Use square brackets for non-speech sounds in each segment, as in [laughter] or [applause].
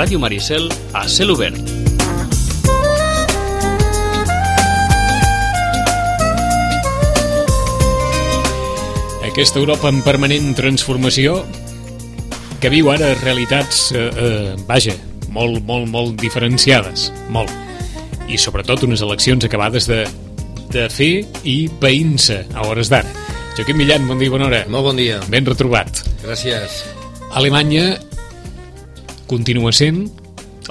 Ràdio Maricel a cel obert. Aquesta Europa en permanent transformació que viu ara realitats, eh, eh, vaja, molt, molt, molt diferenciades, molt. I sobretot unes eleccions acabades de, de fer i veïn-se a hores d'ara. Joaquim Millan, bon dia, bona hora. Molt bon dia. Ben retrobat. Gràcies. Alemanya continua sent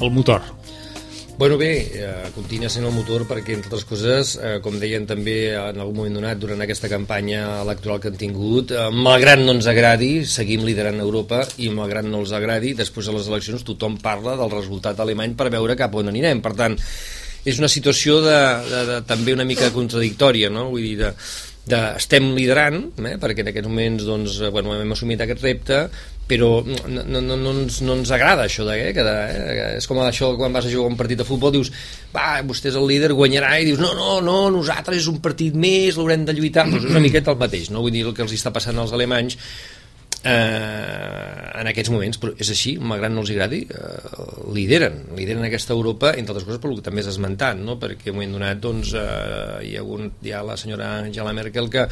el motor. Bueno, bé, eh, continua sent el motor perquè, entre altres coses, eh, com deien també en algun moment donat durant aquesta campanya electoral que han tingut, eh, malgrat no ens agradi, seguim liderant Europa i malgrat no els agradi, després de les eleccions tothom parla del resultat alemany per veure cap on anirem. Per tant, és una situació de, de, de, també una mica contradictòria, no? Vull dir, de, de, estem liderant, eh, perquè en aquests moments doncs, eh, bueno, hem assumit aquest repte, però no, no, no, ens, no ens agrada això de, eh, que de, eh, és com això quan vas a jugar un partit de futbol dius, va, vostè és el líder guanyarà i dius, no, no, no, nosaltres és un partit més l'haurem de lluitar, doncs és una miqueta el mateix no? vull dir el que els està passant als alemanys eh, en aquests moments però és així, malgrat no els agradi eh, lideren, lideren aquesta Europa entre altres coses pel que també has esmentat no? perquè en un moment donat doncs, eh, hi, ha hagut, hi ha la senyora Angela Merkel que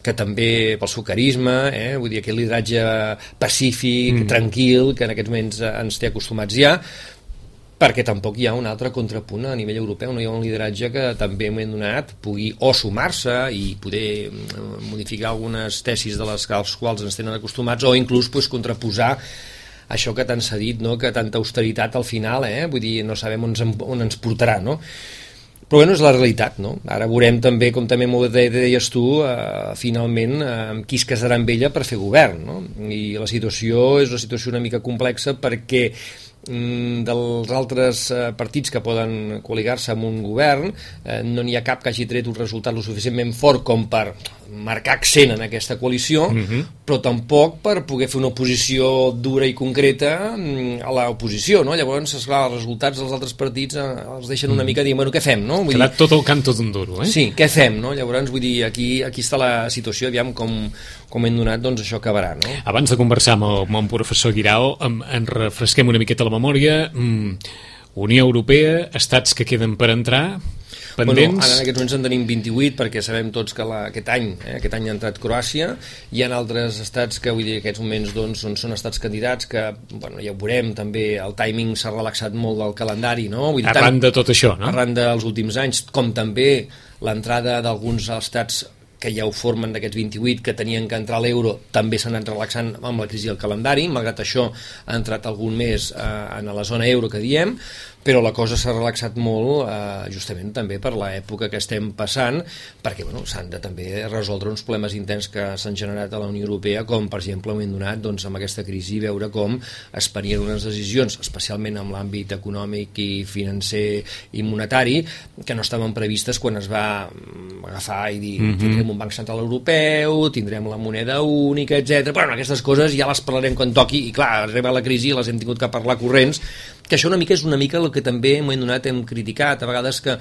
que també pel seu carisma, eh, vull dir, aquest lideratge pacífic, mm. tranquil, que en aquests moments eh, ens té acostumats ja, perquè tampoc hi ha un altre contrapunt a nivell europeu, no hi ha un lideratge que també hem donat pugui o sumar-se i poder mm, modificar algunes tesis de les als quals ens tenen acostumats o inclús pues, contraposar això que tant s'ha dit, no? que tanta austeritat al final, eh? vull dir, no sabem on, on ens portarà, no? però bueno, és la realitat, no? Ara veurem també, com també m'ho deies tu, eh, finalment, eh, qui es casarà amb ella per fer govern, no? I la situació és una situació una mica complexa perquè dels altres eh, partits que poden col·ligar-se amb un govern eh, no n'hi ha cap que hagi tret un resultat lo suficientment fort com per marcar accent en aquesta coalició, uh -huh. però tampoc per poder fer una oposició dura i concreta mm, a l'oposició, no? Llavors, esclar, els resultats dels altres partits eh, els deixen una mica dir, bueno, què fem, no? Vull Quedat dir... tot el canto d'un duro, eh? Sí, què fem, no? Llavors, vull dir, aquí, aquí està la situació, aviam com, com hem donat, doncs això acabarà, no? Abans de conversar amb el, amb el professor Guirao, en, en refresquem una miqueta la memòria. Mm, Unió Europea, estats que queden per entrar, pendents? Bueno, ara en aquests moments en tenim 28 perquè sabem tots que la, aquest any eh, aquest any ha entrat Croàcia hi ha altres estats que vull dir en aquests moments doncs, són, són estats candidats que bueno, ja ho veurem també el timing s'ha relaxat molt del calendari no? Vull dir, arran tant, de tot això no? arran dels últims anys com també l'entrada d'alguns estats que ja ho formen d'aquests 28 que tenien que entrar a l'euro també s'han anat relaxant amb la crisi del calendari malgrat això ha entrat algun més eh, en la zona euro que diem però la cosa s'ha relaxat molt eh, justament també per l'època que estem passant perquè bueno, s'han de també resoldre uns problemes intents que s'han generat a la Unió Europea com per exemple hem donat doncs, amb aquesta crisi veure com es prenien unes decisions especialment en l'àmbit econòmic i financer i monetari que no estaven previstes quan es va mm, agafar i dir mm -hmm. tindrem un banc central europeu tindrem la moneda única, etc. Bueno, aquestes coses ja les parlarem quan toqui i clar, arriba la crisi i les hem tingut que parlar corrents que això una mica és una mica el que també moment donat hem criticat, a vegades que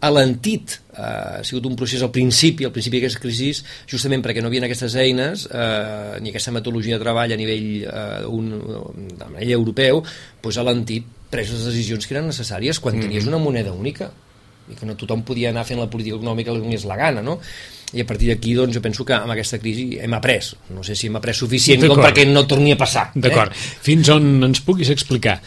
alentit eh, ha sigut un procés al principi, al principi d'aquesta crisi, justament perquè no hi havia aquestes eines eh, ni aquesta metodologia de treball a nivell, eh, un, a nivell europeu, doncs alentit pres les decisions que eren necessàries quan mm -hmm. tenies una moneda única i que no tothom podia anar fent la política econòmica que li donés la gana, no? i a partir d'aquí doncs, jo penso que amb aquesta crisi hem après no sé si hem après suficient com perquè no torni a passar d'acord, eh? fins on ens puguis explicar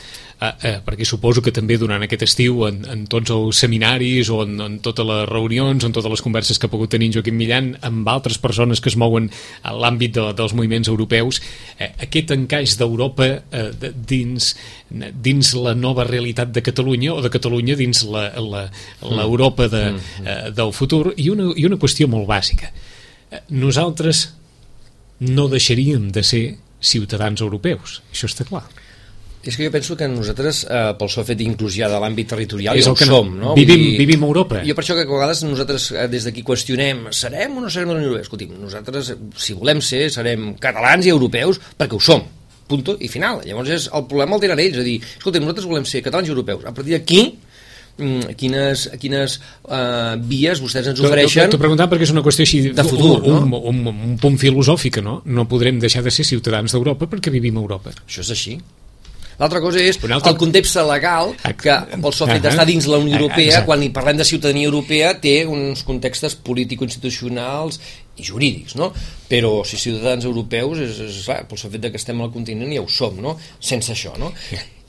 eh, eh, perquè suposo que també durant aquest estiu en, en tots els seminaris o en, en totes les reunions, en totes les converses que ha pogut tenir Joaquim Millan amb altres persones que es mouen a l'àmbit de, dels moviments europeus eh, aquest encaix d'Europa eh, dins, dins la nova realitat de Catalunya o de Catalunya dins l'Europa de, mm, mm. eh, del futur i una, i una qüestió molt bàsica. Eh, nosaltres no deixaríem de ser ciutadans europeus, això està clar és que jo penso que nosaltres, eh, pel seu fet inclús ja de l'àmbit territorial, és el que som. No? Vivim, dir, vivim a Europa. Jo per això que a vegades nosaltres eh, des d'aquí qüestionem serem o no serem de la Unió Europea? Escolti'm, nosaltres, si volem ser, serem catalans i europeus perquè ho som. Punto i final. Llavors és, el problema el tenen ells, és a dir, escolta, nosaltres volem ser catalans i europeus. A partir d'aquí, mm, quines, quines uh, vies vostès ens ofereixen T'ho preguntant perquè és una qüestió així de futur, un, no? un, un, un punt filosòfic no? no podrem deixar de ser ciutadans d'Europa perquè vivim a Europa això és així L'altra cosa és altre... el context legal que pel sol fet d'estar dins la Unió Europea, Exacte. quan hi parlem de ciutadania europea, té uns contextes político-institucionals i jurídics, no? Però si ciutadans europeus, és, és clar, pel fet que estem al continent ja ho som, no? Sense això, no?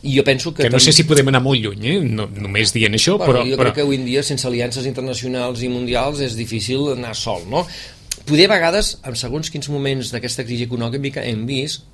I jo penso que... Que no sé si podem anar molt lluny, eh? No, només dient això, Bueno, però... jo però... crec que avui en dia, sense aliances internacionals i mundials, és difícil anar sol, no? Poder, a vegades, en segons quins moments d'aquesta crisi econòmica, hem vist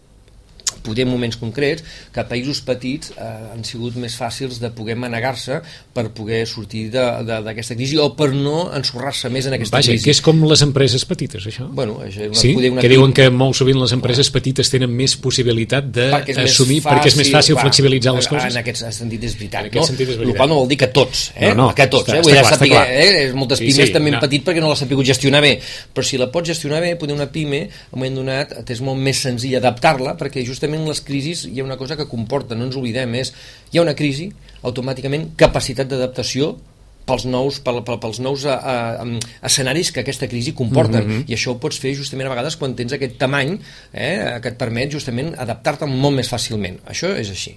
poder en moments concrets, que països petits eh, han sigut més fàcils de poder manegar-se per poder sortir d'aquesta crisi o per no ensorrar-se més en aquesta Vaja, crisi. que és com les empreses petites, això? Bueno, això és una, Sí? poder una Que diuen que molt sovint les empreses petites tenen més possibilitat perquè d'assumir, perquè és més fàcil clar, flexibilitzar les coses? En aquest sentit és veritat, En no? sentit és El veritat. qual no vol dir que tots, eh? No, no, que tots, està- eh? Vull dir, està clar, està clar. eh? Moltes Sí, pimes sí, també no. han patit perquè no l'ha sabut gestionar bé, però si la pots gestionar bé, poder una pime, en un moment donat, és molt més senzill adaptar-la, perquè justament les crisis hi ha una cosa que comporta, no ens oblidem, és hi ha una crisi, automàticament capacitat d'adaptació pels nous, pel, pel, pels nous a, a, a, escenaris que aquesta crisi comporten Mhm. i això ho pots fer justament a vegades quan tens aquest tamany eh, que et permet justament adaptar-te molt més fàcilment. Això és així.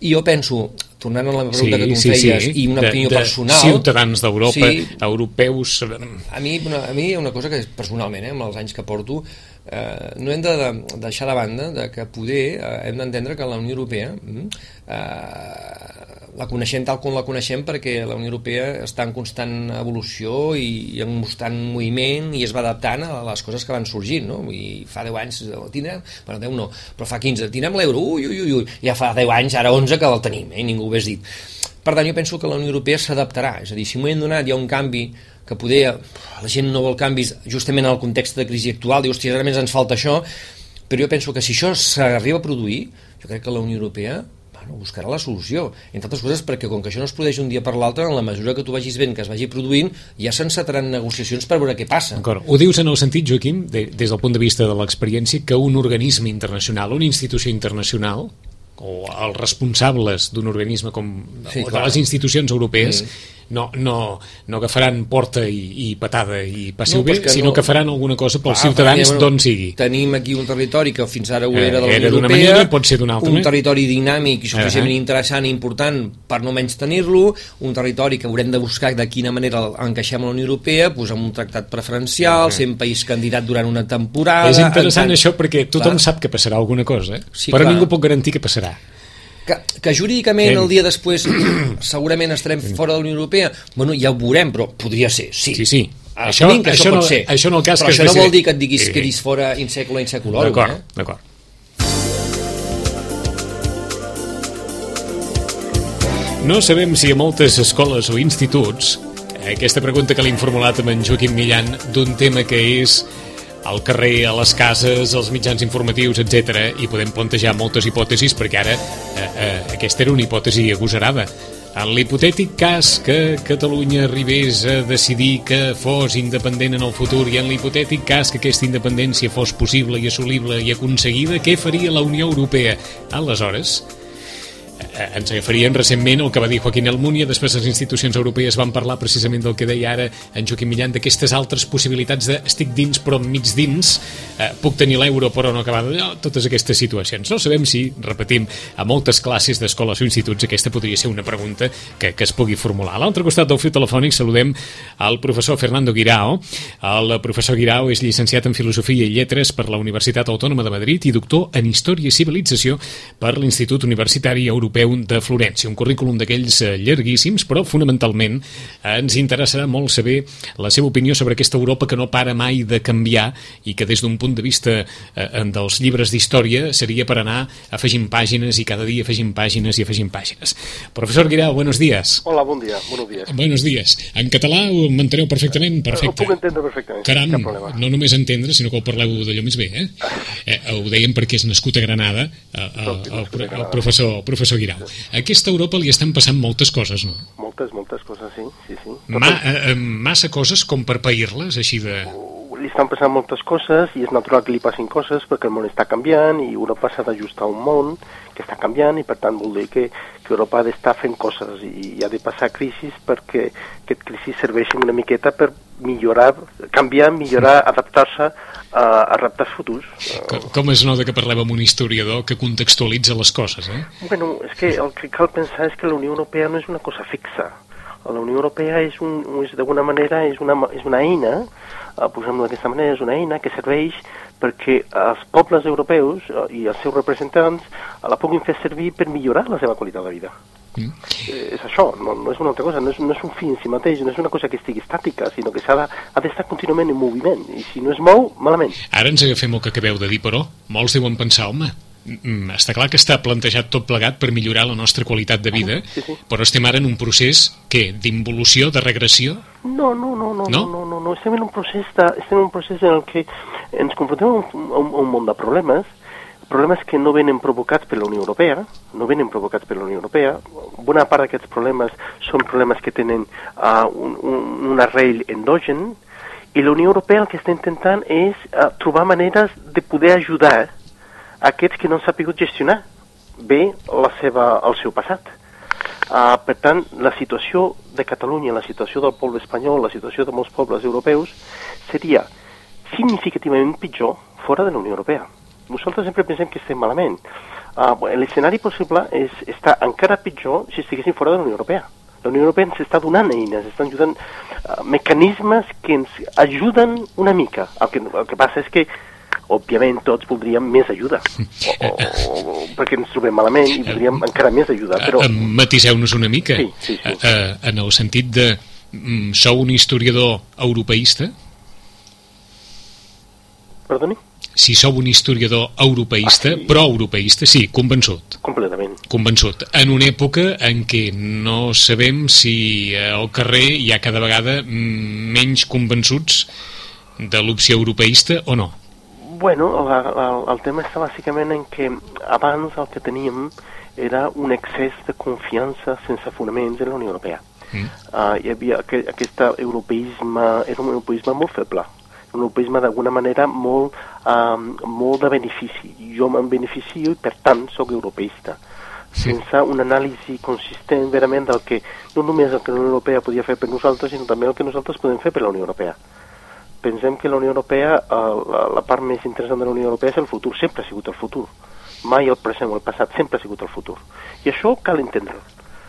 I jo penso, tornant a la pregunta que tu em feies i una de, opinió de personal. ciutadans d'Europa, Sí. europeus... a mi, una, a mi hi ha una cosa que personalment, eh, amb els anys que porto, eh, no hem de, de deixar de banda de que poder eh, hem d'entendre que la Unió Europea mm, eh, la coneixem tal com la coneixem perquè la Unió Europea està en constant evolució i, i en constant moviment i es va adaptant a les coses que van sorgint no? i fa 10 anys eh, tindrem, bueno 10 no, però fa 15 tindrem l'euro, ui, ui, ui, ui, ja fa 10 anys, ara 11 que el tenim, eh? ningú ho hagués dit per tant, jo penso que la Unió Europea s'adaptarà, és a dir, si moment donat hi ha un canvi que poder, la gent no vol canvis justament en el context de crisi actual, diu, hòstia, més ens falta això, però jo penso que si això s'arriba a produir, jo crec que la Unió Europea bueno, buscarà la solució, entre altres coses perquè com que això no es produeix un dia per l'altre, en la mesura que tu vagis vent que es vagi produint, ja s'encetaran negociacions per veure què passa. D'acord. Ho dius en el sentit, Joaquim, de, des del punt de vista de l'experiència, que un organisme internacional, una institució internacional, o els responsables d'un organisme com Sí, o de clar. les institucions europees Mm. No, no, no agafaran porta i, i patada i passiu No, bé, que sinó no- que faran alguna cosa pels Clar, ciutadans perquè, d'on sigui. Tenim aquí un territori que fins ara ho Eh, era de la Unió Europea, manera, pot ser altra un manera. territori dinàmic i suficientment Eh. interessant i important per no menys tenir-lo, un territori que haurem de buscar de quina manera encaixem a la Unió Europea, doncs amb un tractat preferencial, sent país candidat durant una temporada... És interessant tant- això perquè tothom Clar. sap que passarà alguna cosa, eh? Sí, però clar. ningú pot garantir que passarà. Que, que jurídicament Hem- el dia després [coughs] segurament estarem fora de la Unió Europea, bueno, ja ho veurem, però podria ser, sí. Sí, sí. Això, Això- que això, això pot no- ser. això no el cas però que això no vol dir que et diguis Sí. que quedis fora in seculo in seculorum, D'acord, eh? d'acord. No sabem si a moltes escoles o instituts eh, aquesta pregunta que li hem formulat amb en Joaquim Millan d'un tema que és al carrer, a les cases, als mitjans informatius, etc. i podem plantejar moltes hipòtesis perquè ara eh, eh, aquesta era una hipòtesi agosarada. En l'hipotètic cas que Catalunya arribés a decidir que fos independent en el futur i en l'hipotètic cas que aquesta independència fos possible i assolible i aconseguida, què faria la Unió Europea? Aleshores, ens agafarien recentment el que va dir Joaquín Almunia, després les institucions europees van parlar precisament del que deia ara en Joaquim Millan, d'aquestes altres possibilitats de estic dins però mig dins, eh, puc tenir l'euro però no acabar d'allò, totes aquestes situacions. No sabem si, repetim, a moltes classes d'escoles o instituts aquesta podria ser una pregunta que, que es pugui formular. A l'altre costat del fil telefònic saludem al professor Fernando Guirao. El professor Guirao és llicenciat en Filosofia i Lletres per la Universitat Autònoma de Madrid i doctor en Història i Civilització per l'Institut Universitari Europeu de Florència. Un currículum d'aquells eh, llarguíssims, però fonamentalment eh, ens interessarà molt saber la seva opinió sobre aquesta Europa que no para mai de canviar i que des d'un punt de vista eh, dels llibres d'història seria per anar afegint pàgines i cada dia afegint pàgines i afegint pàgines. Professor Guirao, buenos días. Hola, bon dia, buenos días. Buenos días. En català ho m'enteneu perfectament? Ho Perfecte. puc entendre perfectament, Caram, cap problema. no només entendre, sinó que ho parleu d'allò més bé, eh? [laughs] eh ho dèiem perquè és nascut a Granada, eh, el, Soc el, nascut a el, professor, professor Guirau. A aquesta Europa li estan passant moltes coses, no? Moltes, moltes coses, sí, sí, sí. Ma, eh, eh, massa coses com per pair-les, així de... li estan passant moltes coses i és natural que li passin coses perquè el món està canviant i Europa s'ha d'ajustar a un món que està canviant i per tant vol dir que, que Europa ha d'estar fent coses i, i ha de passar crisis perquè aquest crisi serveixi una miqueta per millorar, canviar, millorar, adaptar-se a, a reptes futurs. Com, com es nota que parlem amb un historiador que contextualitza les coses, eh? Bueno, és que el que cal pensar és que la Unió Europea no és una cosa fixa la Unió Europea és, un, és d'alguna manera és una, és una eina, posem-ho d'aquesta manera, és una eina que serveix perquè els pobles europeus eh, i els seus representants eh, la puguin fer servir per millorar la seva qualitat de vida. Mm. Eh, és això, no, no és una altra cosa, no és, no és un fi en si mateix, no és una cosa que estigui estàtica, sinó que s'ha d'estar de, contínuament en moviment, i si no es mou, malament. Ara ens agafem el que acabeu de dir, però molts deuen pensar, home, està clar que està plantejat tot plegat per millorar la nostra qualitat de vida, sí, sí. però estem ara en un procés, què, d'involució, de regressió? No, no, no, no, no, no, no, no, estem en un procés, de, estem en un procés en el que ens confrontem a un, un, un munt de problemes, problemes que no venen provocats per la Unió Europea, no venen provocats per la Unió Europea. Bona part d'aquests problemes són problemes que tenen uh, un, un, un arrel endogen, i la Unió Europea el que està intentant és uh, trobar maneres de poder ajudar aquests que no han sapigut gestionar bé la seva, el seu passat. Uh, per tant, la situació de Catalunya, la situació del poble espanyol, la situació de molts pobles europeus seria significativament pitjor fora de la Unió Europea. Nosaltres sempre pensem que estem malament. Uh, L'escenari possible és estar encara pitjor si estiguéssim fora de la Unió Europea. La Unió Europea ens està donant eines, està ajudant uh, mecanismes que ens ajuden una mica. El que, el que passa és que òbviament tots voldríem més ajuda, o, o, o, perquè ens trobem malament i voldríem encara més ajuda. Però... Matiseu-nos una mica, sí, sí, sí. Uh, en el sentit de mm, sou un historiador europeista? Perdoni? Si sou un historiador europeista, ah, sí. pro-europeista, sí, convençut. Completament. Convençut. En una època en què no sabem si al carrer hi ha cada vegada menys convençuts de l'opció europeista o no. Bueno, el, el, el tema està bàsicament en que abans el que teníem era un excés de confiança sense fonaments en la Unió Europea. Mm. Uh, hi havia aquest, aquest europeisme, era un europeisme molt feble, un europeisme d'alguna manera molt, um, molt de benefici. Jo me'n beneficio i per tant sóc europeista sí. sense una anàlisi consistent verament del que no només el que la Unió Europea podia fer per nosaltres, sinó també el que nosaltres podem fer per la Unió Europea pensem que la Unió Europea, la, la part més interessant de la Unió Europea és el futur, sempre ha sigut el futur. Mai el present o el passat, sempre ha sigut el futur. I això cal entendre.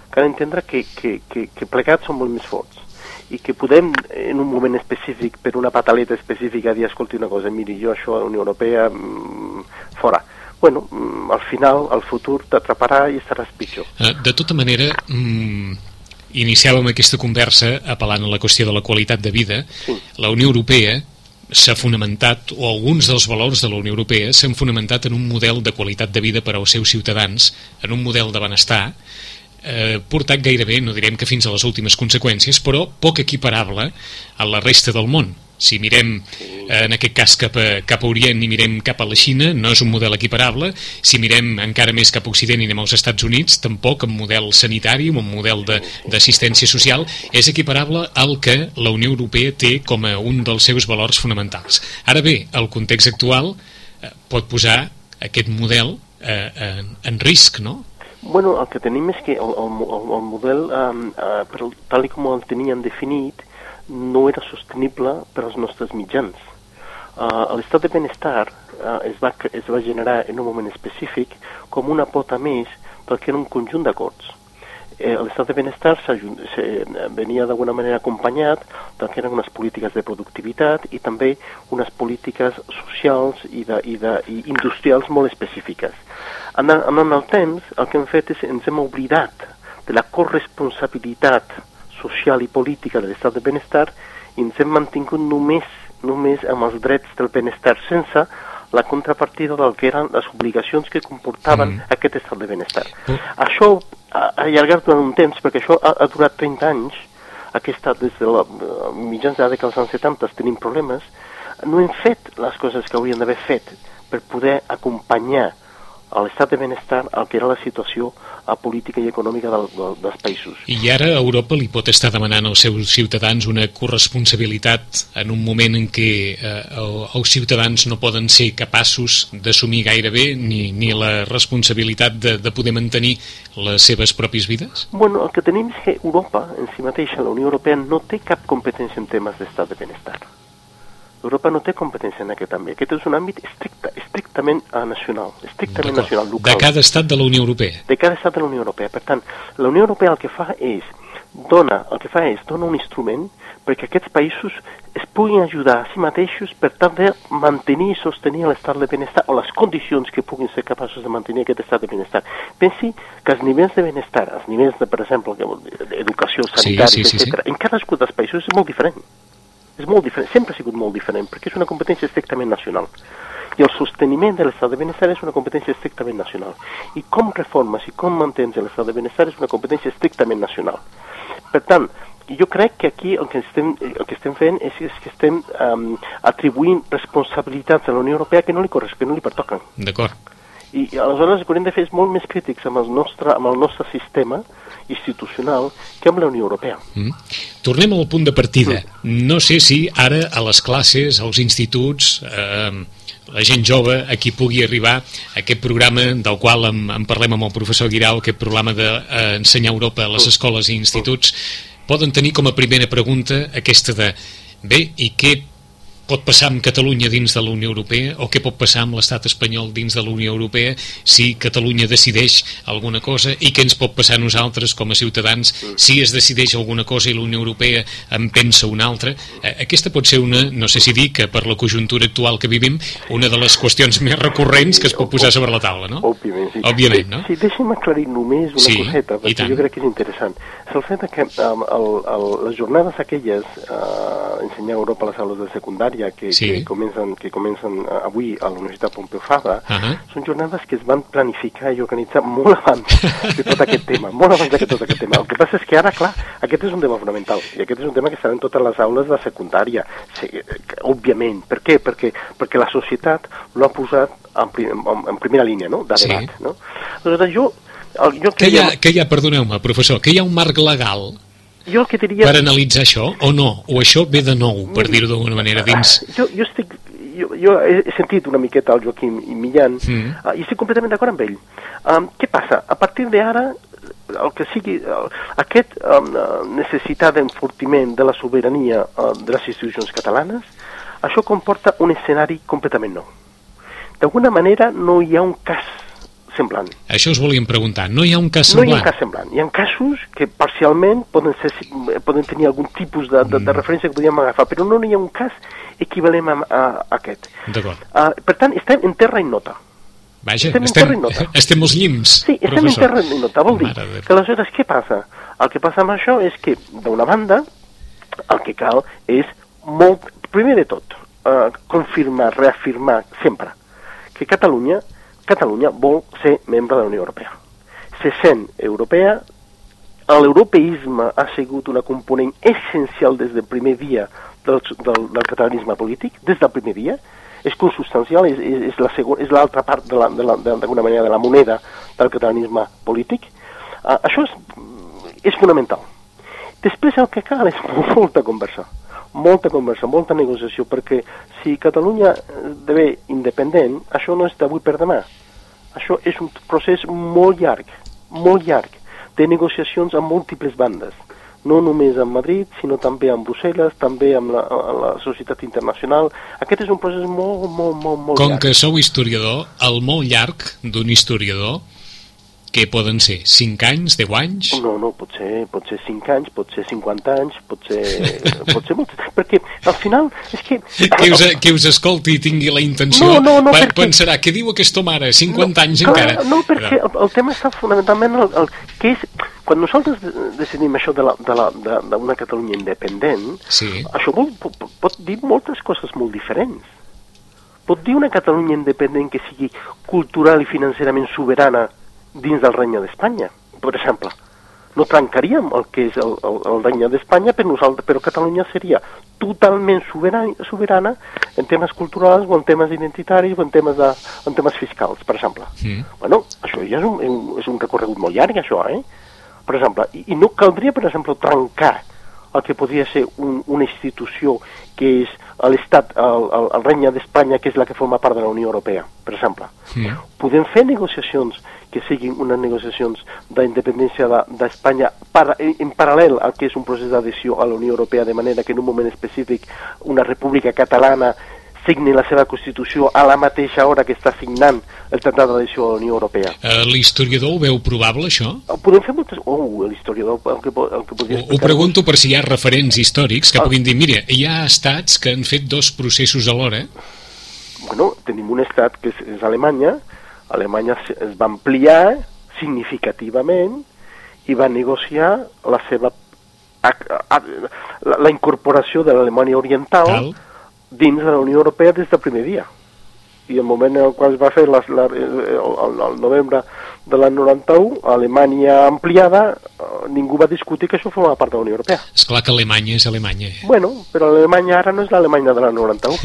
Cal entendre que, que, que, que plegats som molt més forts i que podem, en un moment específic, per una pataleta específica, dir, escolti una cosa, miri, jo això a la Unió Europea, mmm, fora. Bueno, mm, al final, el futur t'atraparà i estaràs pitjor. Eh, de tota manera, mmm, iniciàvem aquesta conversa apel·lant a la qüestió de la qualitat de vida, sí. la Unió Europea s'ha fonamentat, o alguns dels valors de la Unió Europea s'han fonamentat en un model de qualitat de vida per als seus ciutadans, en un model de benestar, eh, portat gairebé, no direm que fins a les últimes conseqüències, però poc equiparable a la resta del món si mirem eh, en aquest cas cap a, cap a Orient i mirem cap a la Xina no és un model equiparable si mirem encara més cap a Occident i anem als Estats Units tampoc un model sanitari un model d'assistència social és equiparable al que la Unió Europea té com a un dels seus valors fonamentals ara bé, el context actual eh, pot posar aquest model eh, en, en risc, no? Bueno, el que tenim és que el, el, el model, eh, eh, tal com el tenien definit, no era sostenible per als nostres mitjans. Uh, L'estat de benestar uh, es, va, es va generar en un moment específic com una pota més del que era un conjunt d'acords. Eh, L'estat de benestar se, venia d'alguna manera acompanyat del que eren unes polítiques de productivitat i també unes polítiques socials i, de, i, de, i industrials molt específiques. En, en el temps, el que hem fet és ens hem oblidat de la corresponsabilitat social i política de l'estat de benestar i ens hem mantingut només, només amb els drets del benestar sense la contrapartida del que eren les obligacions que comportaven mm. aquest estat de benestar. Mm. Això ha allargat durant un temps, perquè això ha, ha durat 30 anys, aquesta, des de la, mitjans de la dècada dels anys 70 tenim problemes, no hem fet les coses que hauríem d'haver fet per poder acompanyar a l'estat de benestar el que era la situació a política i econòmica del, del, dels països. I ara Europa li pot estar demanant als seus ciutadans una corresponsabilitat en un moment en què eh, els ciutadans no poden ser capaços d'assumir gairebé ni, ni la responsabilitat de, de poder mantenir les seves pròpies vides? Bueno, el que tenim és que Europa en si mateixa, la Unió Europea, no té cap competència en temes d'estat de benestar. Europa no té competència en aquest àmbit. Aquest és un àmbit estricte, estrictament uh, nacional, estrictament nacional, local. De cada estat de la Unió Europea. De cada estat de la Unió Europea. Per tant, la Unió Europea el que fa és dona, el que fa és dona un instrument perquè aquests països es puguin ajudar a si mateixos per tal de mantenir i sostenir l'estat de benestar o les condicions que puguin ser capaços de mantenir aquest estat de benestar. Pensi que els nivells de benestar, els nivells de, per exemple, d'educació sanitària, sí, sí, sí, etc., sí. en cadascun dels països és molt diferent és molt diferent, sempre ha sigut molt diferent, perquè és una competència estrictament nacional. I el sosteniment de l'estat de benestar és una competència estrictament nacional. I com reformes i com mantens l'estat de benestar és una competència estrictament nacional. Per tant, jo crec que aquí el que estem, el que estem fent és, és que estem um, atribuint responsabilitats a la Unió Europea que no li corresponen, que no li pertoquen. D'acord. I aleshores el que de fer és molt més crítics amb el nostre, amb el nostre sistema, institucional que amb la Unió Europea. Mm. Tornem al punt de partida. Mm. No sé si ara a les classes, als instituts, eh, la gent jove a qui pugui arribar a aquest programa del qual en, en parlem amb el professor Guirau, aquest programa d'ensenyar de, eh, Europa a les mm. escoles i instituts, poden tenir com a primera pregunta aquesta de bé, i què pot passar amb Catalunya dins de la Unió Europea o què pot passar amb l'estat espanyol dins de la Unió Europea si Catalunya decideix alguna cosa i què ens pot passar a nosaltres com a ciutadans si es decideix alguna cosa i la Unió Europea en pensa una altra. Eh, aquesta pot ser una, no sé si dir que per la conjuntura actual que vivim, una de les qüestions més recurrents que es pot posar sobre la taula, no? Òbviament, sí. Òbviament, no? Sí, deixa'm aclarir només una sí, coseta, perquè jo crec que és interessant. És el fet que um, el, el, les jornades aquelles, uh, ensenyar Europa a les aules de secundària, secundària que, sí. que comencen, que comencen eh, avui a la Universitat Pompeu Fabra, uh -huh. són jornades que es van planificar i organitzar molt abans de tot aquest tema, molt abans de tot aquest tema. El que passa és que ara, clar, aquest és un tema fonamental i aquest és un tema que estarà en totes les aules de secundària, sí, òbviament. Per què? Perquè, perquè la societat l'ha posat en, prim, en, en primera línia, no?, de debat, sí. no? Aleshores, jo el, jo que, hi ha, que hi ha, perdoneu-me, professor, que hi ha un marc legal jo el que diria... Per analitzar això, o no? O això ve de nou, per dir-ho d'alguna manera, dins... Jo, jo estic... Jo, jo he sentit una miqueta el Joaquim i Millan mm. uh, i estic completament d'acord amb ell. Um, què passa? A partir d'ara, el que sigui, uh, aquest um, necessitat d'enfortiment de la sobirania uh, de les institucions catalanes, això comporta un escenari completament nou. D'alguna manera no hi ha un cas semblant. Això us volíem preguntar. No hi ha un cas semblant? No hi ha un cas semblant. Hi ha casos que parcialment poden, ser, poden tenir algun tipus de, de, de mm. referència que podríem agafar, però no hi ha un cas equivalent a, a, a aquest. D'acord. Uh, per tant, estem en terra innota. Vaja, estem, estem, nota. [laughs] estem als llims, Sí, estem professor. en terra innota. Vol dir que aleshores què passa? El que passa amb això és que, d'una banda, el que cal és molt, primer de tot, uh, confirmar, reafirmar sempre que Catalunya Catalunya vol ser membre de la Unió Europea. Se sent europea, l'europeisme ha sigut una component essencial des del primer dia del, del, del catalanisme polític, des del primer dia, és consubstancial, és, és, és, la és l'altra part d'alguna la, de, de, manera de la moneda del catalanisme polític. Uh, això és, és fonamental. Després el que cal és [laughs] molta conversa molta conversa, molta negociació, perquè si Catalunya esdevé independent, això no és d'avui per demà. Això és un procés molt llarg, molt llarg, de negociacions amb múltiples bandes no només amb Madrid, sinó també amb Brussel·les, també amb la, amb la societat internacional. Aquest és un procés molt, molt, molt, molt Com llarg. que sou historiador, el molt llarg d'un historiador què poden ser? 5 anys, 10 anys? No, no, pot ser, pot ser 5 anys, pot ser 50 anys, pot ser, [laughs] pot ser molt... Perquè al final és que... Que us, que us escolti i tingui la intenció no, no, no, perquè... pensarà, què diu aquesta mare? 50 no, anys clar, encara? No, perquè el, el tema està fonamentalment el, el, que és... Quan nosaltres decidim això d'una de la, de, de, de Catalunya independent, sí. això vol, pot, pot dir moltes coses molt diferents. Pot dir una Catalunya independent que sigui cultural i financerament soberana dins del regne d'Espanya, per exemple. No trencaríem el que és el, el, el regne d'Espanya, però, nosaltres, però Catalunya seria totalment soberana, soberana en temes culturals o en temes identitaris o en temes, de, en temes fiscals, per exemple. Mm. Bueno, això ja és un, és un recorregut molt llarg, això, eh? Per exemple, i, i no caldria, per exemple, trencar el que podria ser un, una institució que és l'Estat, el, el, el regne d'Espanya, que és la que forma part de la Unió Europea, per exemple. Mm. Podem fer negociacions que siguin unes negociacions d'independència d'Espanya para, en, en paral·lel al que és un procés d'adhesió a la Unió Europea, de manera que en un moment específic una república catalana signi la seva Constitució a la mateixa hora que està signant el Tractat d'Adhesió a la Unió Europea. Uh, L'historiador ho veu probable, això? Podem fer moltes... Oh, l'historiador, el que, el que podria Ho, ho pregunto per si hi ha referents històrics que puguin dir, mira, hi ha estats que han fet dos processos alhora. Bueno, tenim un estat que és, és Alemanya, Alemanya es va ampliar significativament i va negociar la seva la, la incorporació de l'Alemanya Oriental Tal. Dins de la Unió Europea des del primer dia. I el moment en el qual es va fer les, la, el, el, novembre de l'any 91, a Alemanya ampliada, eh, ningú va discutir que això formava part de la Unió Europea. És clar que Alemanya és Alemanya. Bueno, però l'Alemanya ara no és l'Alemanya de l'any 91,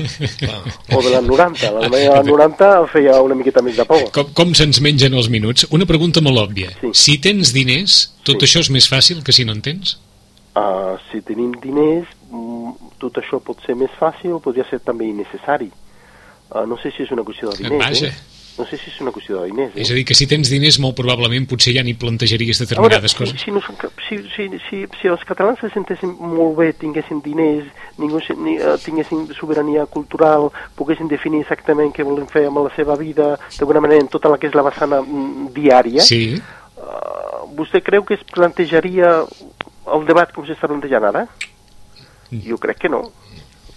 [laughs] o de l'any 90. L'Alemanya de l'any 90 feia una miqueta més de por. Com, com se'ns mengen els minuts? Una pregunta molt òbvia. Sí. Si tens diners, tot Sí. això és més fàcil que si no en tens? Uh, si tenim diners, tot això pot ser més fàcil o podria ser també innecessari. Uh, no sé si és una qüestió de diners, Vaja. eh? No sé si és una qüestió de diners, eh? És a dir, que si tens diners, molt probablement potser ja ni plantejaries A veure, determinades si, coses. si, no, si, si, si, si els catalans se sentessin molt bé, tinguessin diners, ningú, ni, uh, tinguessin sobirania cultural, poguessin definir exactament què volen fer amb la seva vida, d'alguna manera en tota la que és la vessana mm, diària, Sí, uh, vostè creu que es plantejaria el debat com s'està plantejant ara? Jo crec que no.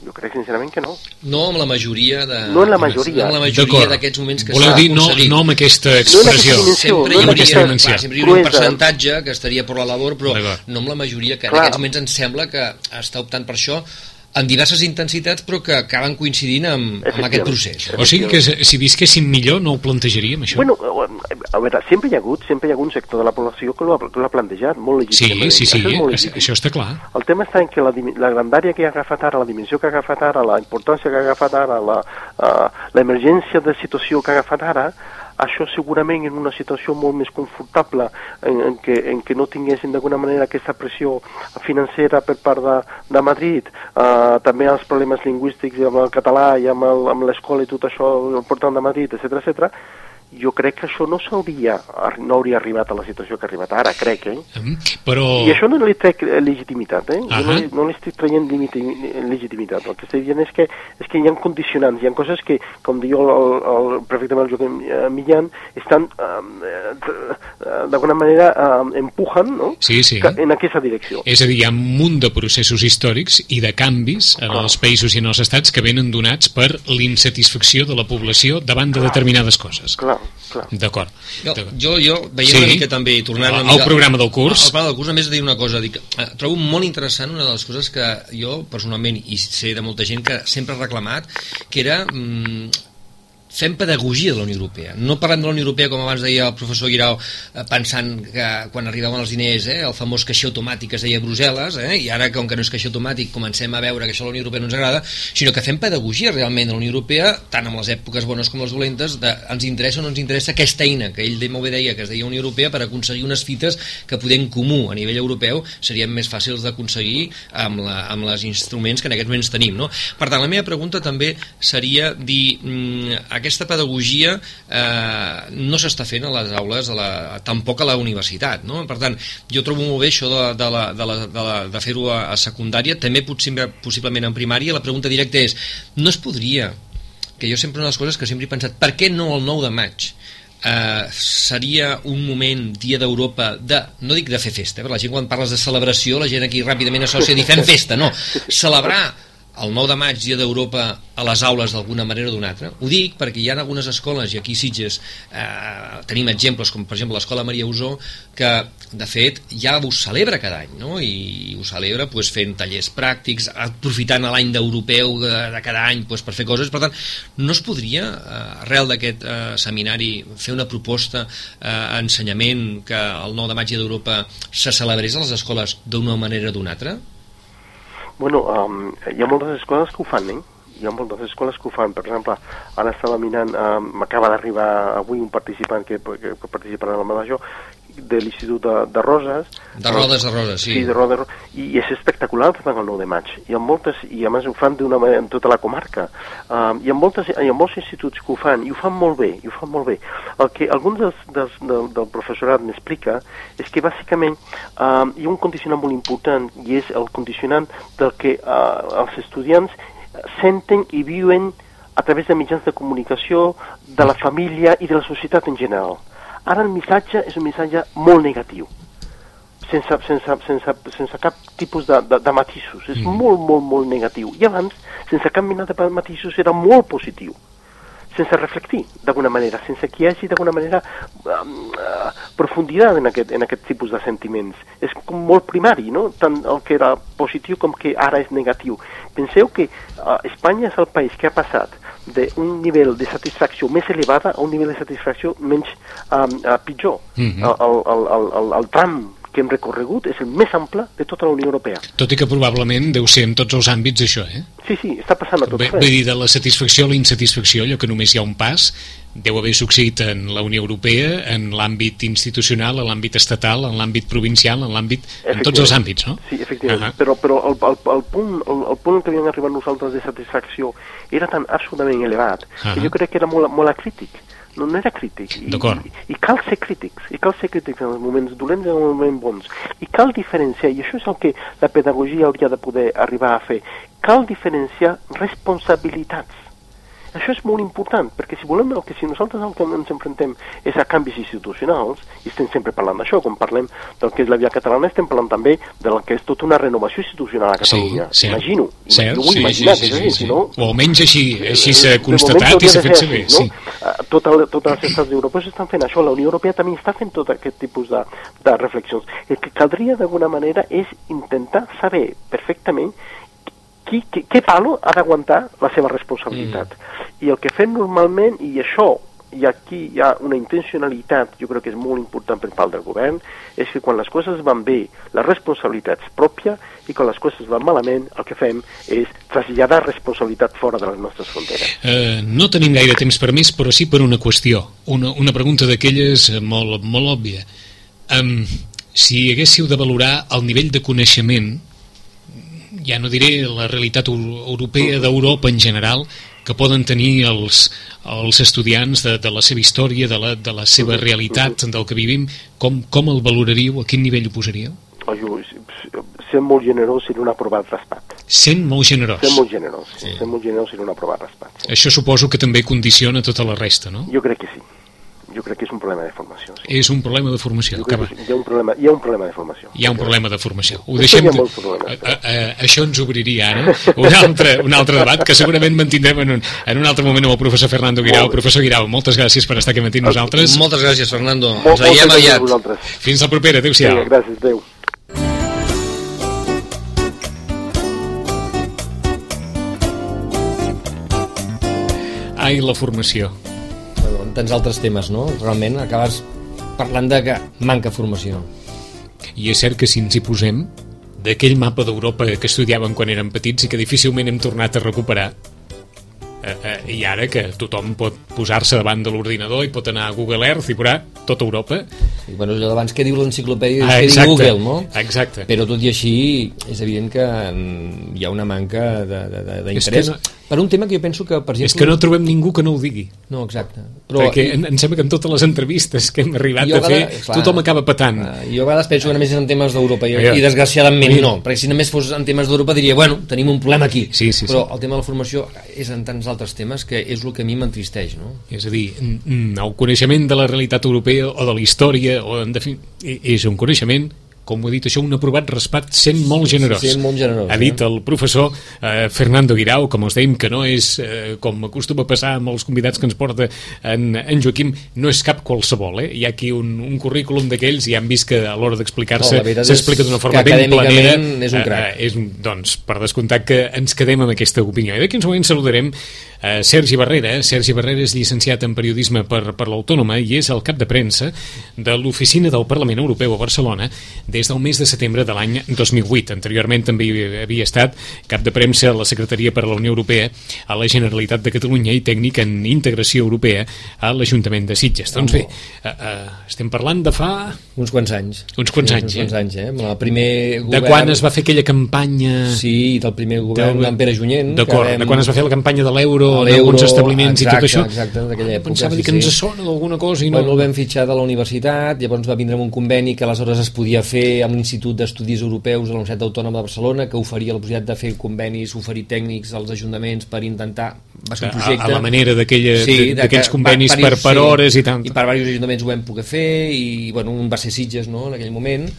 Jo crec sincerament que no. No amb la majoria de... No en la majoria. No amb la majoria d'aquests moments que Voleu dir no, no amb aquesta No en aquesta expressió. Sempre no hi en hauria, aquesta dimensió. clar, sempre hi hauria un percentatge que estaria per la labor, però no amb la majoria que en Clar. aquests moments ens sembla que està optant per això en diverses intensitats, però que acaben coincidint amb, amb aquest procés. O sigui que si visquéssim millor no ho plantejaríem, això? Bueno, a veure, sempre hi ha hagut, sempre hi ha hagut un sector de la població que l'ha que plantejat, molt sí, legítimament. sí, sí, Això és això, està clar. El tema està en que la, la grandària que ha agafat ara, la dimensió que ha agafat ara, la importància que ha agafat ara, la, uh, l'emergència de situació que ha agafat ara, això segurament en una situació molt més confortable en, en, què, en què no tinguessin d'alguna manera aquesta pressió financera per part de, de Madrid, uh, també els problemes lingüístics amb el català i amb l'escola i tot això portant de Madrid, etc etc. jo crec que això no s'hauria no hauria arribat a la situació que ha arribat ara, crec, eh? Mm, Però... I això no li trec eh, legitimitat, eh? Ahà. Jo no, li- no li estic traient legitimitat. El que estic dient és que, és que hi ha condicionants, hi ha coses que, com diu el, el, el, perfectament el Joaquim eh, Millan, estan, eh, d'alguna manera, eh, empujan no? Sí, sí. En aquesta direcció. És a dir, hi ha un munt de processos històrics i de canvis en Clar. els països i en els estats que venen donats per l'insatisfacció de la població davant de determinades coses. Clar, clar. D'acord. Jo, jo, jo veient Sí. una mica també, tornant una Al mica... programa del curs. Al programa del curs, només dir una cosa, dic, eh, trobo molt interessant una de les coses que jo, personalment, i sé de molta gent que sempre ha reclamat, que era... Mm, fem pedagogia de la Unió Europea. No parlem de la Unió Europea, com abans deia el professor Guirau, eh, pensant que quan arribaven els diners, eh, el famós caixer automàtic es deia a Brussel·les, eh, i ara, com que no és caixer automàtic, comencem a veure que això a la Unió Europea no ens agrada, sinó que fem pedagogia realment de la Unió Europea, tant amb les èpoques bones com les dolentes, de ens interessa o no ens interessa aquesta eina, que ell molt bé deia que es deia Unió Europea, per aconseguir unes fites que poder en comú a nivell europeu serien més fàcils d'aconseguir amb, la, amb les instruments que en aquests moments tenim. No? Per tant, la meva pregunta també seria dir, mm, aquesta pedagogia eh, no s'està fent a les aules, a la, tampoc a la universitat. No? Per tant, jo trobo molt bé això de, de, la, de, la, de, la, de fer-ho a, a secundària, també possible, possiblement en primària. La pregunta directa és, no es podria, que jo sempre una de les coses que sempre he pensat, per què no el 9 de maig? Uh, seria un moment, dia d'Europa, de, no dic de fer festa, perquè la gent quan parles de celebració, la gent aquí ràpidament associa dir fem festa, no, celebrar el 9 de maig, dia d'Europa, a les aules d'alguna manera o d'una altra. Ho dic perquè hi ha algunes escoles, i aquí a Sitges eh, tenim exemples, com per exemple l'escola Maria Usó, que de fet ja ho celebra cada any, no? i ho celebra pues, fent tallers pràctics, aprofitant l'any d'europeu de, de cada any pues, per fer coses. Per tant, no es podria, eh, arrel d'aquest eh, seminari, fer una proposta eh, ensenyament que el 9 de maig d'Europa se celebrés a les escoles d'una manera o d'una altra? Bueno, um, hi ha moltes escoles que ho fan, eh? hi ha moltes escoles que ho fan. Per exemple, ara estava mirant, m'acaba d'arribar avui un participant que, que, que participarà en el Madajo, de l'Institut de, de Roses. De Rodes de Roses, sí. Sí, de Rodes, i, i és espectacular el fan el 9 de maig. Hi ha moltes, i a més ho fan d'una manera en tota la comarca. Um, hi, ha moltes, hi ha molts instituts que ho fan, i ho fan molt bé, i ho fan molt bé. El que alguns dels, dels, del, del professorat m'explica és que bàsicament um, hi ha un condicionant molt important, i és el condicionant del que uh, els estudiants senten i viuen a través de mitjans de comunicació, de la família i de la societat en general. Ara el missatge és un missatge molt negatiu, sense, sense, sense, sense cap tipus de, de, de matisos. És mm. molt, molt, molt negatiu. I abans, sense cap mena de matisos, era molt positiu sense reflectir d'alguna manera, sense que hi hagi d'alguna manera um, uh, profunditat en aquest, en aquest tipus de sentiments. És com molt primari, no? tant el que era positiu com que ara és negatiu. Penseu que uh, Espanya és el país que ha passat d'un nivell de satisfacció més elevada a un nivell de satisfacció menys um, uh, pitjor. Mm -hmm. el, el, el, el, el tram que hem recorregut és el més ample de tota la Unió Europea. Tot i que probablement deu ser en tots els àmbits això, eh? Sí, sí, està passant a tots. Bé, vull dir, de la satisfacció a la insatisfacció, allò que només hi ha un pas, deu haver succeït en la Unió Europea, en l'àmbit institucional, en l'àmbit estatal, en l'àmbit provincial, en l'àmbit... en tots els àmbits, no? Sí, efectivament, uh -huh. però, però el, el, el, punt, el, el punt que havíem arribat nosaltres de satisfacció era tan absolutament elevat uh -huh. que jo crec que era molt, molt acrític no, no era crític. I, i, I cal ser crítics, i cal ser crítics en els moments dolents i en els moments bons. I cal diferenciar, i això és el que la pedagogia hauria de poder arribar a fer, cal diferenciar responsabilitats això és molt important, perquè si volem, el que si nosaltres el que ens enfrontem és a canvis institucionals, i estem sempre parlant d'això, quan parlem del que és la via catalana, estem parlant també del que és tota una renovació institucional a Catalunya. Sí, Imagino. Cert, vull sí, imaginar sí, sí, així, sí. no? O almenys així, així s'ha constatat i s'ha fet saber. No? Sí. Tot el, totes les estats europeus estan fent això, la Unió Europea també està fent tot aquest tipus de, de reflexions. El que caldria d'alguna manera és intentar saber perfectament qui, qui, què palo ha d'aguantar la seva responsabilitat. Mm. I el que fem normalment, i això, i aquí hi ha una intencionalitat, jo crec que és molt important per part del govern, és que quan les coses van bé, la responsabilitat és pròpia, i quan les coses van malament, el que fem és traslladar responsabilitat fora de les nostres fronteres. Uh, no tenim gaire temps per més, però sí per una qüestió, una, una pregunta d'aquelles molt, molt òbvia. Um, si haguéssiu de valorar el nivell de coneixement ja no diré la realitat europea d'Europa en general, que poden tenir els, els estudiants de, de la seva història, de la, de la seva realitat, del que vivim, com, com el valoraríeu, a quin nivell ho posaríeu? Jo, sent molt generós seria un aprovat raspat. Sent molt generós? Sent molt generós, sí. sent molt generós seria un aprovat raspat. Sí. Això suposo que també condiciona tota la resta, no? Jo crec que sí jo crec que és un problema de formació. Sí. És un problema de formació. Hi ha, un problema, hi ha un problema de formació. Hi ha un problema de formació. Ho deixem... De... A, a, a, això ens obriria ara un altre, un altre debat que segurament mantindrem en un, en un altre moment amb el professor Fernando Guirau. Professor Guirau, moltes gràcies per estar aquí amb nosaltres. Moltes gràcies, Fernando. Ens veiem aviat. Fins la propera. Adéu-siau. Sí, gràcies, adéu. Ai, la formació tants altres temes, no? Realment acabes parlant de que manca formació. I és cert que si ens hi posem, d'aquell mapa d'Europa que estudiàvem quan érem petits i que difícilment hem tornat a recuperar, eh, eh, i ara que tothom pot posar-se davant de l'ordinador i pot anar a Google Earth i veurà tota Europa. I, bueno, allò d'abans què diu l'enciclopèdia ah, què diu Google, no? Exacte. Però tot i així és evident que mm, hi ha una manca d'interès. No, per un tema que jo penso que, per exemple... És que no trobem ningú que no ho digui. No, exacte. Però, Perquè em, em sembla que en totes les entrevistes que hem arribat a fer, clar, tothom acaba patant. Uh, jo a vegades penso que només és en temes d'Europa i, i desgraciadament no, perquè si només fos en temes d'Europa diria, bueno, tenim un problema aquí. Sí, sí, Però sí. el tema de la formació és en tants altres temes que és el que a mi m'entristeix, no? És a dir, el coneixement de la realitat europea o de la història, o en defin... és un coneixement com ho he dit això, un aprovat raspat sent molt generós. Sent molt generós. Ha dit eh? el professor eh, Fernando Guirau, com us dèiem, que no és, eh, com acostuma a passar amb els convidats que ens porta en, en Joaquim, no és cap qualsevol. Eh? Hi ha aquí un, un currículum d'aquells i han vist que a l'hora d'explicar-se no, s'explica d'una forma ben planera. és un crac. Eh, és, doncs, per descomptat que ens quedem amb aquesta opinió. I d'aquí uns moments saludarem Uh, Sergi Barrera. Sergi Barrera és llicenciat en periodisme per, per l'Autònoma i és el cap de premsa de l'oficina del Parlament Europeu a Barcelona des del mes de setembre de l'any 2008. Anteriorment també havia estat cap de premsa a la Secretaria per a la Unió Europea a la Generalitat de Catalunya i tècnic en integració europea a l'Ajuntament de Sitges. Doncs bé, uh, uh, estem parlant de fa... Uns quants anys. Uns quants sí, anys, uns eh? quants anys, eh? El primer govern... De quan es va fer aquella campanya... Sí, del primer govern d'en Pere Junyent. D'acord, vam... de quan es va fer la campanya de l'euro en alguns establiments exacte, i tot això. Exacte, d'aquella època. Pensava sí, que ens sona d'alguna cosa i no... Bueno, el vam fitxar de la universitat, llavors va vindre amb un conveni que aleshores es podia fer amb l'Institut d'Estudis Europeus de la Universitat Autònoma de Barcelona, que oferia la possibilitat de fer convenis, oferir tècnics als ajuntaments per intentar... Va ser un projecte... A, a la manera d'aquells sí, d'aquells convenis va- per, diversos- per hores i tant. I per diversos ajuntaments ho vam poder fer, i bueno, un va ser Sitges, no?, en aquell moment,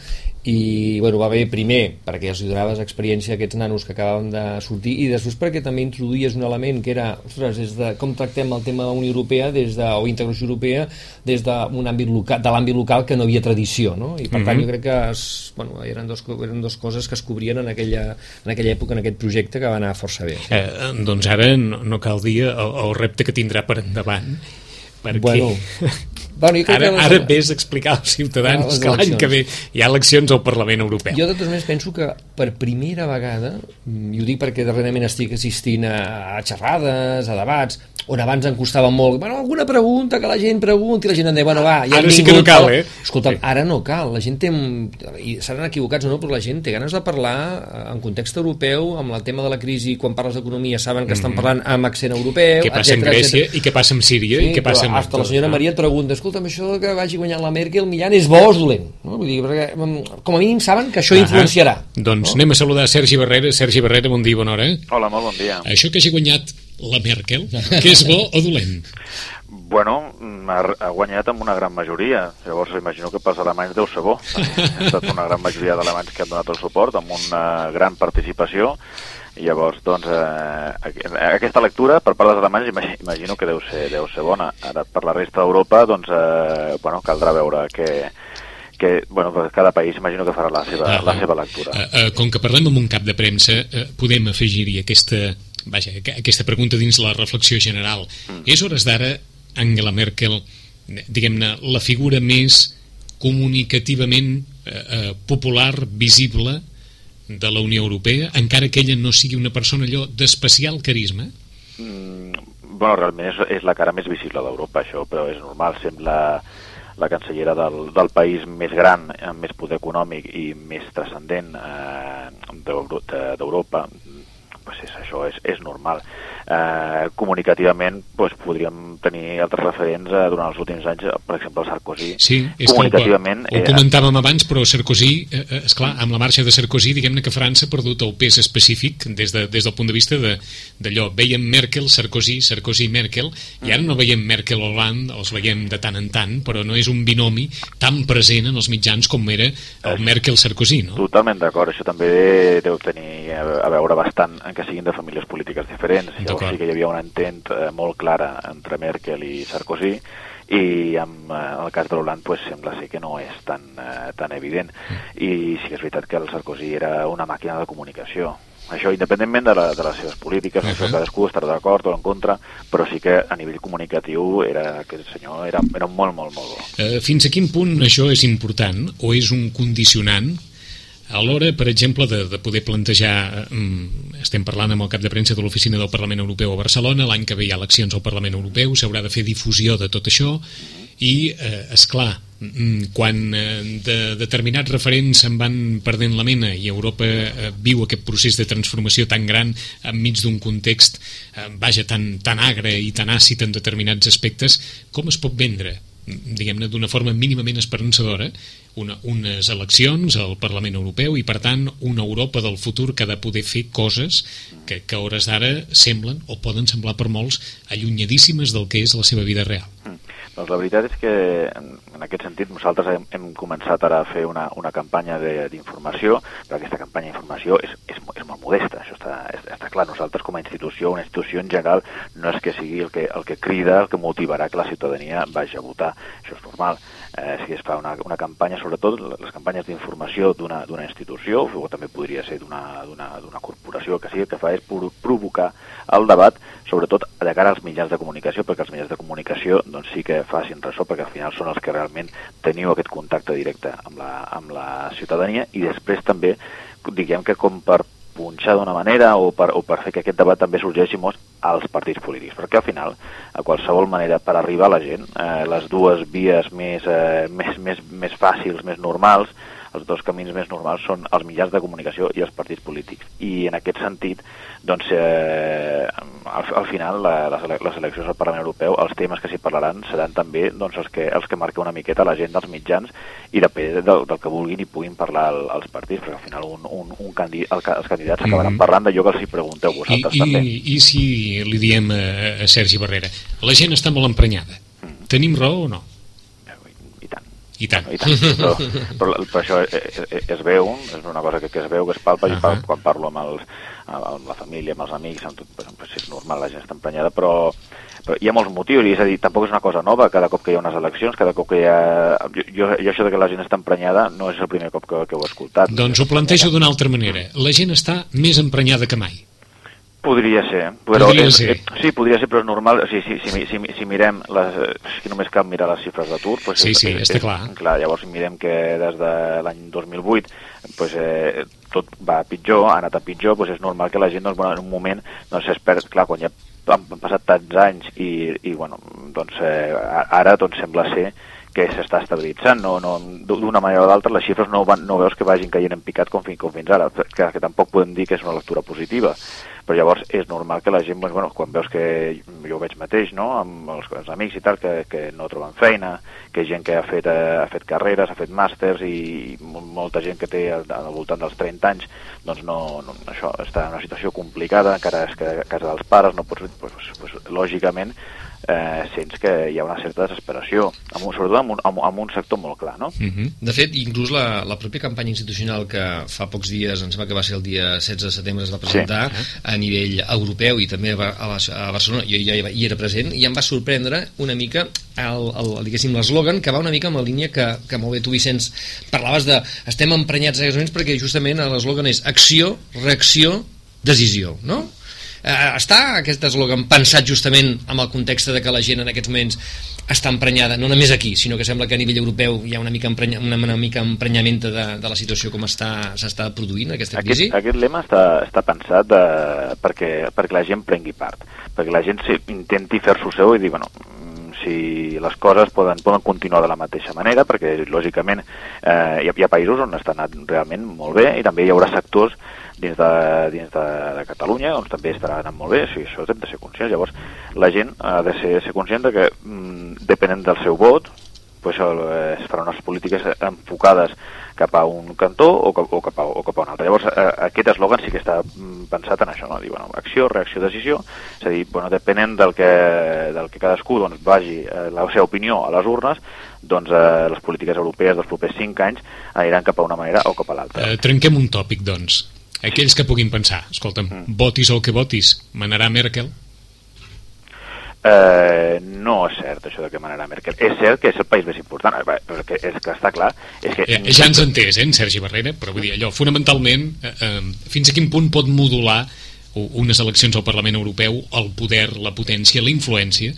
i bueno, va haver primer perquè els donaves experiència a aquests nanos que acabaven de sortir i després perquè també introduïes un element que era, ostres, des de com tractem el tema de la Unió Europea des de, o integració europea des d'un àmbit local, de l'àmbit local que no havia tradició, no? I per tant Mhm. jo crec que es, bueno, eren, dos, eren dos coses que es cobrien en aquella, en aquella època, en aquest projecte que va anar força bé. Eh, doncs ara no, no cal dir el, el repte que tindrà per endavant perquè Bueno, [laughs] bueno, jo crec ara, que ara vés a explicar als ciutadans que l'any que ve hi ha eleccions al Parlament Europeu. Jo de totes maneres penso que per primera vegada, mm, i ho dic perquè darrerament estic assistint a, xerrades, a debats, on abans em costava molt, bueno, alguna pregunta, que la gent pregunti, i la gent em deia, bueno, va, ja Ara sí que no cal, eh? Escolta'm, Sí. ara no cal, la gent té, i seran equivocats o no, però la gent té ganes de parlar eh, en context europeu, amb el tema de la crisi, quan parles d'economia saben que estan parlant amb accent europeu, Què passa en etcètera, Grècia etcètera. i què passa amb Síria i què passa amb... hasta la senyora Maria et pregunta, escolta'm, això que vagi guanyant la Merkel, Millan, és bo o és dolent? No? Vull dir, perquè, mm, com a mínim saben que això Ahà. influenciarà. Doncs anem a saludar Sergi Barrera. Sergi Barrera, bon dia, bona hora. Hola, molt bon dia. Això que hagi guanyat la Merkel, [laughs] que és bo o dolent? Bueno, mm, ha, ha guanyat amb una gran majoria, llavors imagino que pels alemanys deu ser bo. ha estat una gran majoria d'alemanys que han donat el suport, amb una gran participació, i llavors, doncs, eh, aqu- aquesta lectura per part dels alemanys imagi- imagino que deu ser, deu ser bona. Ara, per la resta d'Europa, doncs, eh, bueno, caldrà veure que, que bueno, pues cada país imagino que farà la seva, la seva lectura. Uh, uh, com que parlem amb un cap de premsa, uh, podem afegir-hi aquesta, vaja, aqu- aquesta pregunta dins la reflexió general. Mm. És hores d'ara Angela Merkel, diguem-ne, la figura més comunicativament uh, uh, popular, visible de la Unió Europea, encara que ella no sigui una persona allò d'especial carisma? Mm, bueno, realment és, és la cara més visible d'Europa, això, però és normal, sembla la cancellera del, del país més gran, amb més poder econòmic i més transcendent eh, d'Euro- de- d'Europa, pues és, això és, és normal. Eh, comunicativament pues, podríem tenir altres referents eh, durant els últims anys, eh, per exemple el Sarkozy. Sí, és que ho, comunicativament ho comentàvem abans, però Sarkozy, eh, eh, esclar, amb la marxa de Sarkozy, diguem-ne que França ha perdut el pes específic des, de, des del punt de vista de- d'allò. Veiem Merkel, Sarkozy, Sarkozy, Merkel, i ara no veiem Merkel Hollande, els veiem de tant en tant, però no és un binomi tan present en els mitjans com era el Merkel-Sarkozy, no? Totalment d'acord, això també deu tenir a veure bastant en que siguin de famílies polítiques diferents. D'acord. Llavors sí que hi havia un intent eh, molt clara entre Merkel i Sarkozy i amb, eh, en el cas de l'Hollande pues, sembla ser que no és tan, eh, tan evident i sí que és veritat que el Sarkozy era una màquina de comunicació això independentment de, la, de les seves polítiques, uh. -huh. cadascú estarà d'acord o en contra, però sí que a nivell comunicatiu era, aquest senyor era, era molt, molt, molt bo. Eh, fins a quin punt això és important o és un condicionant a l'hora, per exemple, de, de poder plantejar, eh, estem parlant amb el cap de premsa de l'Oficina del Parlament Europeu a Barcelona, l'any que ve hi ha eleccions al Parlament Europeu, s'haurà de fer difusió de tot això, i, eh, esclar, mm, quan eh, de determinats referents se'n van perdent la mena i Europa eh, viu aquest procés de transformació tan gran enmig d'un context eh, vaja, tan, tan agre i tan àcid en determinats aspectes, com es pot vendre? Diguem-ne, d'una forma mínimament esperançadora una, unes eleccions al Parlament Europeu i, per tant, una Europa del futur que ha de poder fer coses que, que a hores d'ara semblen, o poden semblar per molts, allunyadíssimes del que és la seva vida real. Mm. Doncs la veritat és que, en, aquest sentit, nosaltres hem, hem començat ara a fer una, una campanya d'informació, però aquesta campanya d'informació és, és, és molt modesta, això està, està clar. Nosaltres, com a institució, una institució en general, no és que sigui el que, el que crida, el que motivarà que la ciutadania vagi a votar. Això és normal. Eh, si es fa una, una campanya, sobretot les campanyes d'informació d'una institució, o també podria ser d'una corporació, que sigui, el que fa és provocar el debat, sobretot de cara als mitjans de comunicació, perquè els mitjans de comunicació doncs, sí que facin ressò, perquè al final són els que realment teniu aquest contacte directe amb la, amb la ciutadania, i després també diguem que com per punxar d'una manera o per, o per fer que aquest debat també sorgeixi molt als partits polítics, perquè al final, a qualsevol manera, per arribar a la gent, eh, les dues vies més, eh, [laughs] més, més, més fàcils, més normals, els dos camins més normals són els mitjans de comunicació i els partits polítics. I en aquest sentit, doncs, eh, al, al final, la, les, les eleccions al Parlament Europeu, els temes que s'hi parlaran seran també doncs, els, que, els que marquen una miqueta la gent dels mitjans i depèn del, del que vulguin i puguin parlar el, els partits, perquè al final un, un, un candi, el, els candidats mm. acabaran parlant d'allò que els hi pregunteu vosaltres I, també. I, I si li diem a, a Sergi Barrera, la gent està molt emprenyada, mm. tenim raó o no? I tant. I tant. [laughs] Però, però, però això es, es veu, és una cosa que, que es veu, que es palpa, uh -huh. i quan parlo amb, els, amb la família, amb els amics, amb tot, pues, és normal, la gent està emprenyada, però, però hi ha molts motius, i és a dir, tampoc és una cosa nova, cada cop que hi ha unes eleccions, cada cop que hi ha... Jo, jo, jo això de que la gent està emprenyada no és el primer cop que, que ho he escoltat. Doncs ho plantejo d'una altra manera. La gent està més emprenyada que mai. Podria ser. Però podria és, ser. Eh, sí, podria ser, però és normal. O sigui, si, si, si, si mirem, les, que només cal mirar les xifres d'atur. Pues sí, és, sí, és, està és, clar. clar. Llavors, mirem que des de l'any 2008 pues, eh, tot va pitjor, ha anat a pitjor, pues és normal que la gent doncs, bueno, en un moment doncs, es perd, clar, quan ja han passat tants anys i, i bueno, doncs, eh, ara doncs, sembla ser que s'està estabilitzant, no, no, d'una manera o d'altra les xifres no, van, no veus que vagin caient en picat com, com fins ara, que, que tampoc podem dir que és una lectura positiva però llavors és normal que la gent, doncs, bueno, quan veus que jo ho veig mateix, no?, amb els, els amics i tal, que, que no troben feina, que gent que ha fet, eh, ha fet carreres, ha fet màsters i molta gent que té al, al voltant dels 30 anys, doncs no, no, això està en una situació complicada, encara és que a casa dels pares no pots, doncs, doncs, lògicament, eh, sents que hi ha una certa desesperació, amb un, sobretot amb un, amb, amb un sector molt clar. No? Uh mhm. -huh. De fet, inclús la, la pròpia campanya institucional que fa pocs dies, em sembla que va ser el dia 16 de setembre, es va presentar sí. a nivell europeu i també a, a, a Barcelona, jo ja hi era present, i em va sorprendre una mica l'eslògan que va una mica amb la línia que, que molt bé tu, Vicenç, parlaves de estem emprenyats en aquests moments perquè justament l'eslògan és acció, reacció, decisió, no? Eh, està aquest eslògan pensat justament amb el context de que la gent en aquests moments està emprenyada, no només aquí, sinó que sembla que a nivell europeu hi ha una mica, emprenya, una, una mica emprenyament de, de la situació com està s'està produint aquesta crisi? Aquest, aquest lema està, està pensat de, perquè, perquè la gent prengui part, perquè la gent intenti fer-s'ho seu i dir, bueno, si les coses poden, poden continuar de la mateixa manera, perquè lògicament eh, hi, ha, hi ha països on està anat realment molt bé i també hi haurà sectors dins de, dins de, de Catalunya, on també estarà anant molt bé, o sigui, això hem de ser conscients. Llavors, la gent ha de ser, ser conscient de que, mm, depenent del seu vot, pues, es faran unes polítiques enfocades cap a un cantó o, o, cap, a, o cap a un altre. Llavors, eh, aquest eslògan sí que està mm, pensat en això, no? Dir, bueno, acció, reacció, decisió, és a dir, bueno, depenent del que, del que cadascú doncs, vagi eh, la seva opinió a les urnes, doncs eh, les polítiques europees dels propers 5 anys aniran cap a una manera o cap a l'altra. Eh, trenquem un tòpic, doncs aquells que puguin pensar, escolta'm, mm. votis el que votis, manarà Merkel? Eh, no és cert això de que manarà Merkel. És cert que és el país més important, eh, però que, és que està clar... És que... Ja, ja ens entès, eh, en Sergi Barrera, però vull dir, allò, fonamentalment, eh, eh, fins a quin punt pot modular unes eleccions al Parlament Europeu el poder, la potència, la influència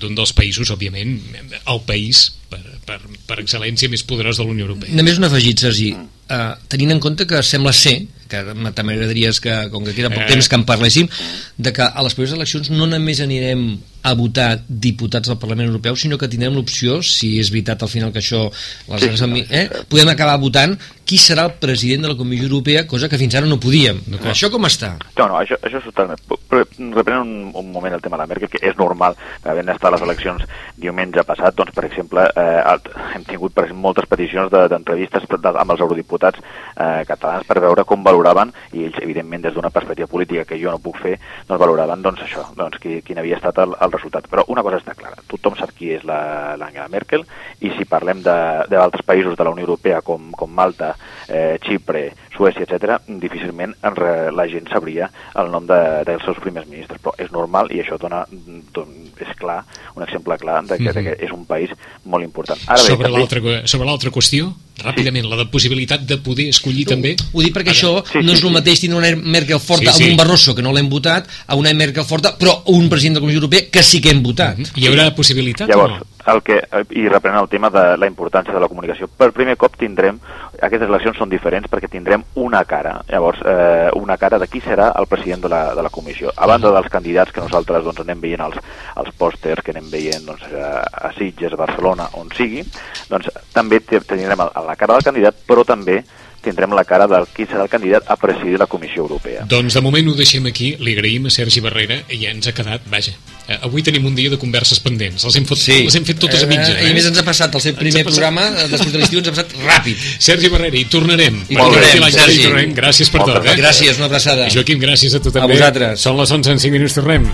d'un dels països, òbviament, el país per, per, per excel·lència més poderós de la Unió Europea. Només un afegit, Sergi, uh, tenint en compte que sembla ser que també m'agradaria que, com que queda poc eh. temps que en parléssim, de que a les properes eleccions no només anirem a votar diputats del Parlament Europeu, sinó que tindrem l'opció, si és veritat al final que això les sí, eh, podem acabar votant qui serà el president de la Comissió Europea, cosa que fins ara no podíem. No, això com està? No, no, això, això és totalment... Però reprenent un, un moment el tema de la Merkel, que és normal, havent estat les eleccions diumenge passat, doncs, per exemple, eh, hem tingut per exemple, moltes peticions d'entrevistes de, amb els eurodiputats eh, catalans per veure com valor valoraven, i ells, evidentment, des d'una perspectiva política que jo no puc fer, doncs valoraven doncs, això, doncs, qui, quin havia estat el, el resultat. Però una cosa està clara, tothom sap qui és l'Angela la, Merkel, i si parlem d'altres països de la Unió Europea com, com Malta, eh, Xipre, Suècia, etc, difícilment la gent sabria el nom de, dels seus primers ministres, però és normal i això dona, don, és clar, un exemple clar de que, mm -hmm. de que és un país molt important. Ara sobre l'altra qüestió, ràpidament, sí. la de possibilitat de poder escollir tu, també... Ho dic perquè Ara. això sí, no és el mateix tenir una Merkel forta sí, sí. amb un Barroso que no l'hem votat, a una Merkel forta però un president de la Comissió Europea que sí que hem votat. Mm -hmm. Hi haurà possibilitat Llavors, o no? el que, i reprenent el tema de la importància de la comunicació, per primer cop tindrem, aquestes eleccions són diferents perquè tindrem una cara, llavors, eh, una cara de qui serà el president de la, de la comissió. A banda dels candidats que nosaltres doncs, anem veient els, els pòsters que anem veient doncs, a, a Sitges, a Barcelona, on sigui, doncs també tindrem la cara del candidat, però també tindrem la cara del qui serà el candidat a presidir la Comissió Europea. Doncs de moment ho deixem aquí, li agraïm a Sergi Barrera i ja ens ha quedat, vaja, eh, avui tenim un dia de converses pendents, les hem fet, sí. les hem fet totes a mitja. Eh? I més ens ha passat el seu primer passat... programa, eh, després de l'estiu ens ha passat ràpid. [laughs] Sergi Barrera, i tornarem. I tornarem, Sergi. I tornarem. Gràcies per Moltes tot. Eh? Gràcies, una abraçada. Joaquim, gràcies a tu també. A vosaltres. Són les 11 en 5 minuts, tornem.